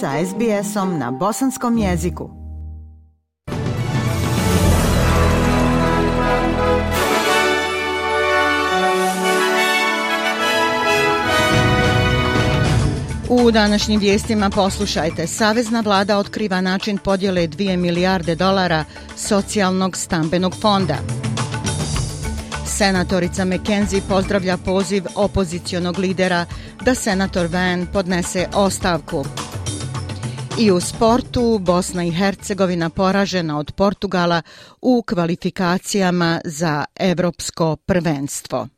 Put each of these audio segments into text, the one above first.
sa SBS-om na bosanskom jeziku. U današnjim vijestima poslušajte. Savezna vlada otkriva način podjele 2 milijarde dolara socijalnog stambenog fonda. Senatorica McKenzie pozdravlja poziv opozicionog lidera da senator Van podnese ostavku. I u sportu Bosna i Hercegovina poražena od Portugala u kvalifikacijama za evropsko prvenstvo.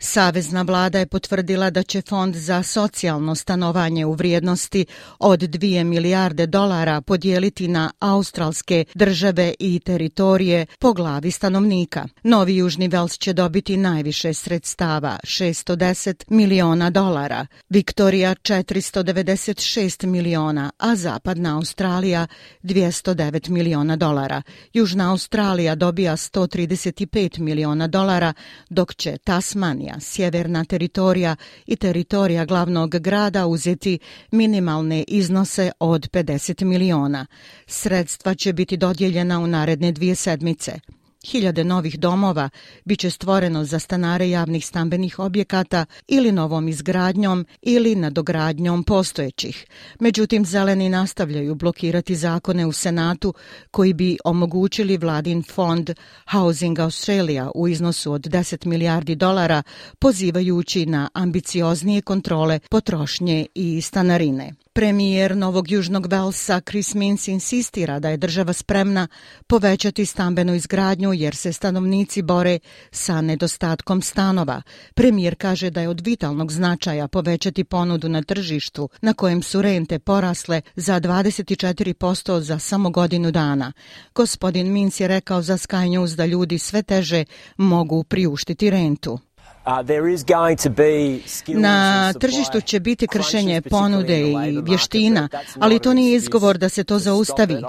Savezna vlada je potvrdila da će fond za socijalno stanovanje u vrijednosti od 2 milijarde dolara podijeliti na australske države i teritorije po glavi stanovnika. Novi Južni Vels će dobiti najviše sredstava, 610 miliona dolara, Viktorija 496 miliona, a Zapadna Australija 209 miliona dolara. Južna Australija dobija 135 miliona dolara, dok će Tasmanija Tasmanija, sjeverna teritorija i teritorija glavnog grada uzeti minimalne iznose od 50 miliona. Sredstva će biti dodjeljena u naredne dvije sedmice. Hiljade novih domova biće stvoreno za stanare javnih stambenih objekata ili novom izgradnjom ili nadogradnjom postojećih. Međutim, zeleni nastavljaju blokirati zakone u Senatu koji bi omogućili vladin fond Housing Australia u iznosu od 10 milijardi dolara, pozivajući na ambicioznije kontrole potrošnje i stanarine. Premijer Novog Južnog Velsa Chris Mintz insistira da je država spremna povećati stambenu izgradnju jer se stanovnici bore sa nedostatkom stanova. Premijer kaže da je od vitalnog značaja povećati ponudu na tržištu na kojem su rente porasle za 24% za samo godinu dana. Gospodin Mintz je rekao za Sky News da ljudi sve teže mogu priuštiti rentu. Uh, Na tržištu će biti kršenje ponude i vještina, ali to nije izgovor da se to zaustavi.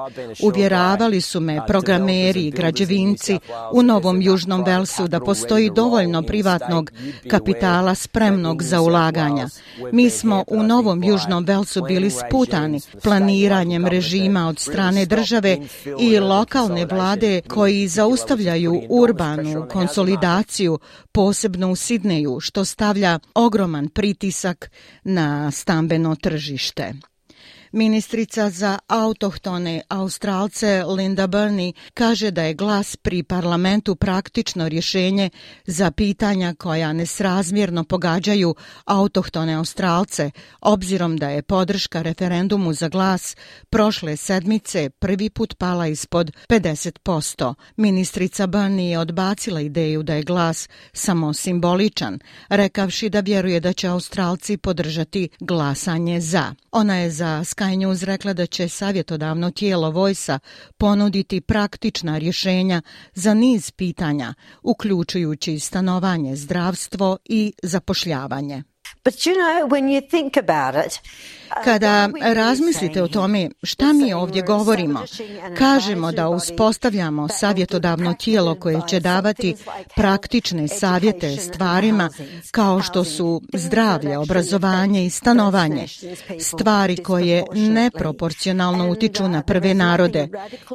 Uvjeravali su me uh, programeri i građevinci u Novom Južnom Velsu da postoji dovoljno privatnog kapitala spremnog za ulaganja. Mi smo u Novom Južnom Velsu bili sputani planiranjem režima od strane države i lokalne vlade koji zaustavljaju urbanu konsolidaciju posebno u Sidneju, što stavlja ogroman pritisak na stambeno tržište. Ministrica za autohtone Australce Linda Burney kaže da je glas pri parlamentu praktično rješenje za pitanja koja nesrazmjerno pogađaju autohtone Australce, obzirom da je podrška referendumu za glas prošle sedmice prvi put pala ispod 50%. Ministrica Burney je odbacila ideju da je glas samo simboličan, rekavši da vjeruje da će Australci podržati glasanje za. Ona je za Sky News rekla da će savjetodavno tijelo Vojsa ponuditi praktična rješenja za niz pitanja, uključujući stanovanje, zdravstvo i zapošljavanje. But you know, when you think about it, Kada razmislite o tome šta mi ovdje govorimo, kažemo da uspostavljamo savjetodavno tijelo koje će davati praktične savjete stvarima kao što su zdravlje, obrazovanje i stanovanje, stvari koje neproporcionalno utiču na prve narode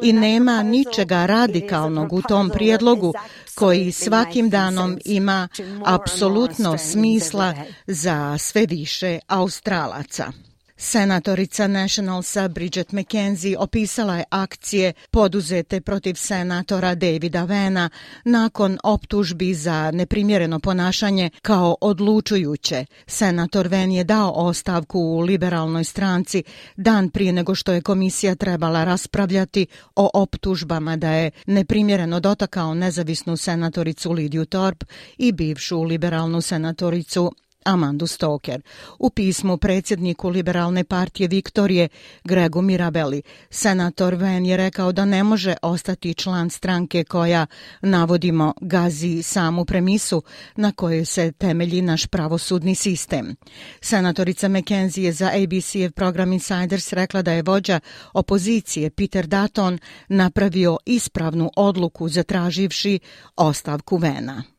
i nema ničega radikalnog u tom prijedlogu koji svakim danom ima apsolutno smisla za sve više Australaca. Senatorica Nationalsa Bridget McKenzie opisala je akcije poduzete protiv senatora Davida Vena nakon optužbi za neprimjereno ponašanje kao odlučujuće. Senator Ven je dao ostavku u liberalnoj stranci dan prije nego što je komisija trebala raspravljati o optužbama da je neprimjereno dotakao nezavisnu senatoricu Lidiju Torp i bivšu liberalnu senatoricu Amandu Stoker. U pismu predsjedniku Liberalne partije Viktorije Gregu Mirabeli, senator Ven je rekao da ne može ostati član stranke koja, navodimo, gazi samu premisu na kojoj se temelji naš pravosudni sistem. Senatorica McKenzie je za ABC program Insiders rekla da je vođa opozicije Peter Dutton napravio ispravnu odluku zatraživši ostavku Vena.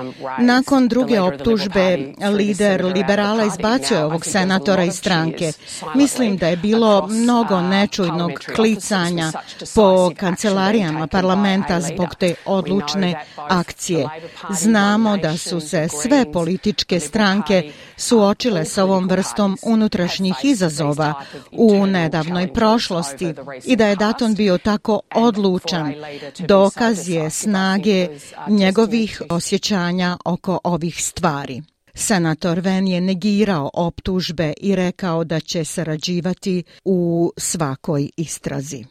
Um, Nakon druge optužbe, lider liberala izbacio je ovog senatora iz stranke. Mislim da je bilo mnogo uh, nečujnog klicanja po kancelarijama parlamenta zbog te odlučne akcije. Znamo da su se sve političke stranke suočile sa ovom vrstom unutrašnjih izazova u nedavnoj prošlosti i da je Daton bio tako odlučan. Dokaz je snage njegovih osjećanja oko ovih stvari. Senator Ven je negirao optužbe i rekao da će sarađivati u svakoj istrazi.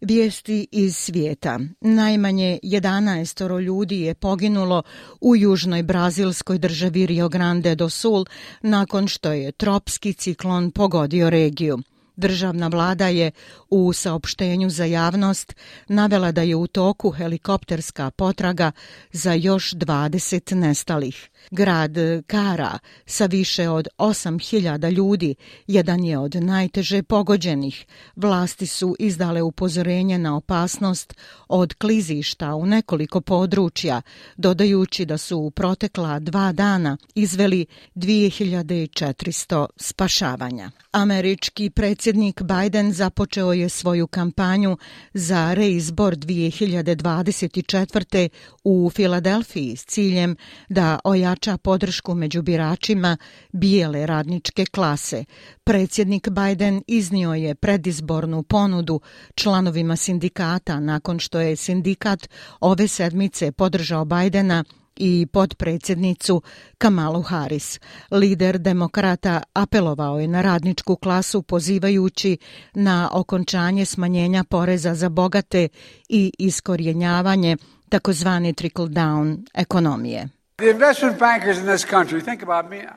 Vijesti iz svijeta. Najmanje 11 ljudi je poginulo u južnoj brazilskoj državi Rio Grande do Sul nakon što je tropski ciklon pogodio regiju. Državna vlada je u saopštenju za javnost navela da je u toku helikopterska potraga za još 20 nestalih. Grad Kara sa više od 8000 ljudi jedan je od najteže pogođenih. Vlasti su izdale upozorenje na opasnost od klizišta u nekoliko područja, dodajući da su u protekla dva dana izveli 2400 spašavanja. Američki predsjednik Predsjednik Biden započeo je svoju kampanju za reizbor 2024. u Filadelfiji s ciljem da ojača podršku među biračima bijele radničke klase. Predsjednik Biden iznio je predizbornu ponudu članovima sindikata nakon što je sindikat ove sedmice podržao Bidena i podpredsjednicu Kamalu Harris. Lider demokrata apelovao je na radničku klasu pozivajući na okončanje smanjenja poreza za bogate i iskorjenjavanje takozvane trickle-down ekonomije. The investment bankers in this country, think about me,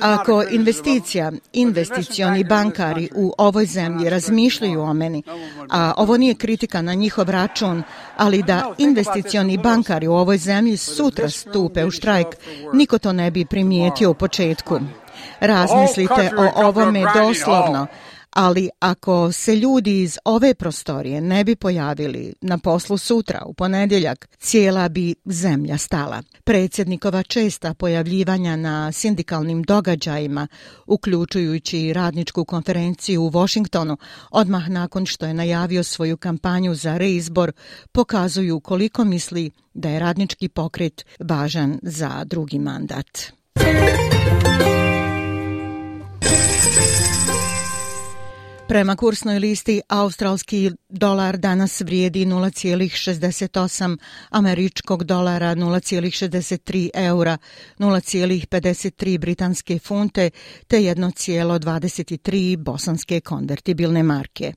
Ako investicija, investicioni bankari u ovoj zemlji razmišljaju o meni, a ovo nije kritika na njihov račun, ali da investicioni bankari u ovoj zemlji sutra stupe u štrajk, niko to ne bi primijetio u početku. Razmislite o ovome doslovno ali ako se ljudi iz ove prostorije ne bi pojavili na poslu sutra u ponedjeljak, cijela bi zemlja stala. Predsjednikova česta pojavljivanja na sindikalnim događajima, uključujući radničku konferenciju u Washingtonu, odmah nakon što je najavio svoju kampanju za reizbor, pokazuju koliko misli da je radnički pokret važan za drugi mandat. Prema kursnoj listi, australski dolar danas vrijedi 0,68 američkog dolara, 0,63 eura, 0,53 britanske funte te 1,23 bosanske konvertibilne marke.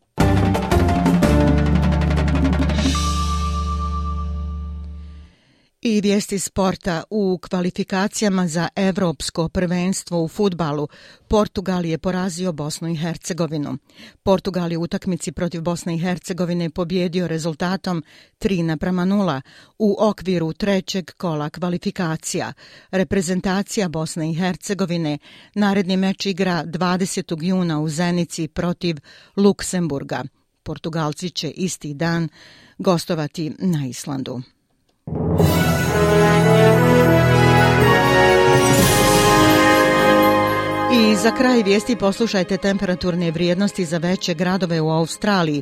I vijesti sporta u kvalifikacijama za Evropsko prvenstvo u futbalu. Portugal je porazio Bosnu i Hercegovinu. Portugal je u utakmici protiv Bosne i Hercegovine pobjedio rezultatom 3 naprama 0 u okviru trećeg kola kvalifikacija. Reprezentacija Bosne i Hercegovine naredni meč igra 20. juna u Zenici protiv Luksemburga. Portugalci će isti dan gostovati na Islandu. Za kraj vijesti poslušajte temperaturne vrijednosti za veće gradove u Australiji.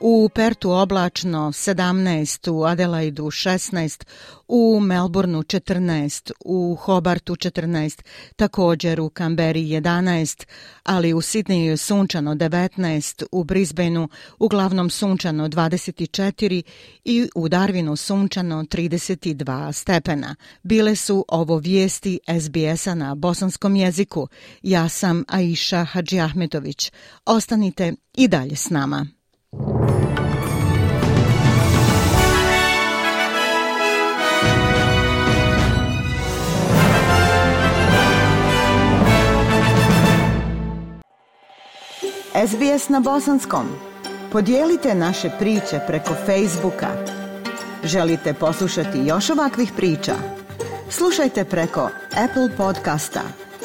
U Pertu oblačno 17, u Adelaidu 16, u Melbourneu 14, u Hobartu 14, također u Kamberi 11, ali u Sidneju sunčano 19, u Brisbaneu uglavnom sunčano 24 i u Darwinu sunčano 32 stepena. Bile su ovo vijesti SBS-a na bosanskom jeziku. Ja sam Aisha Hadži Ahmetović. Ostanite i dalje s nama. SBS na bosanskom. Podijelite naše priče preko Facebooka. Želite poslušati još ovakvih priča? Slušajte preko Apple podcasta,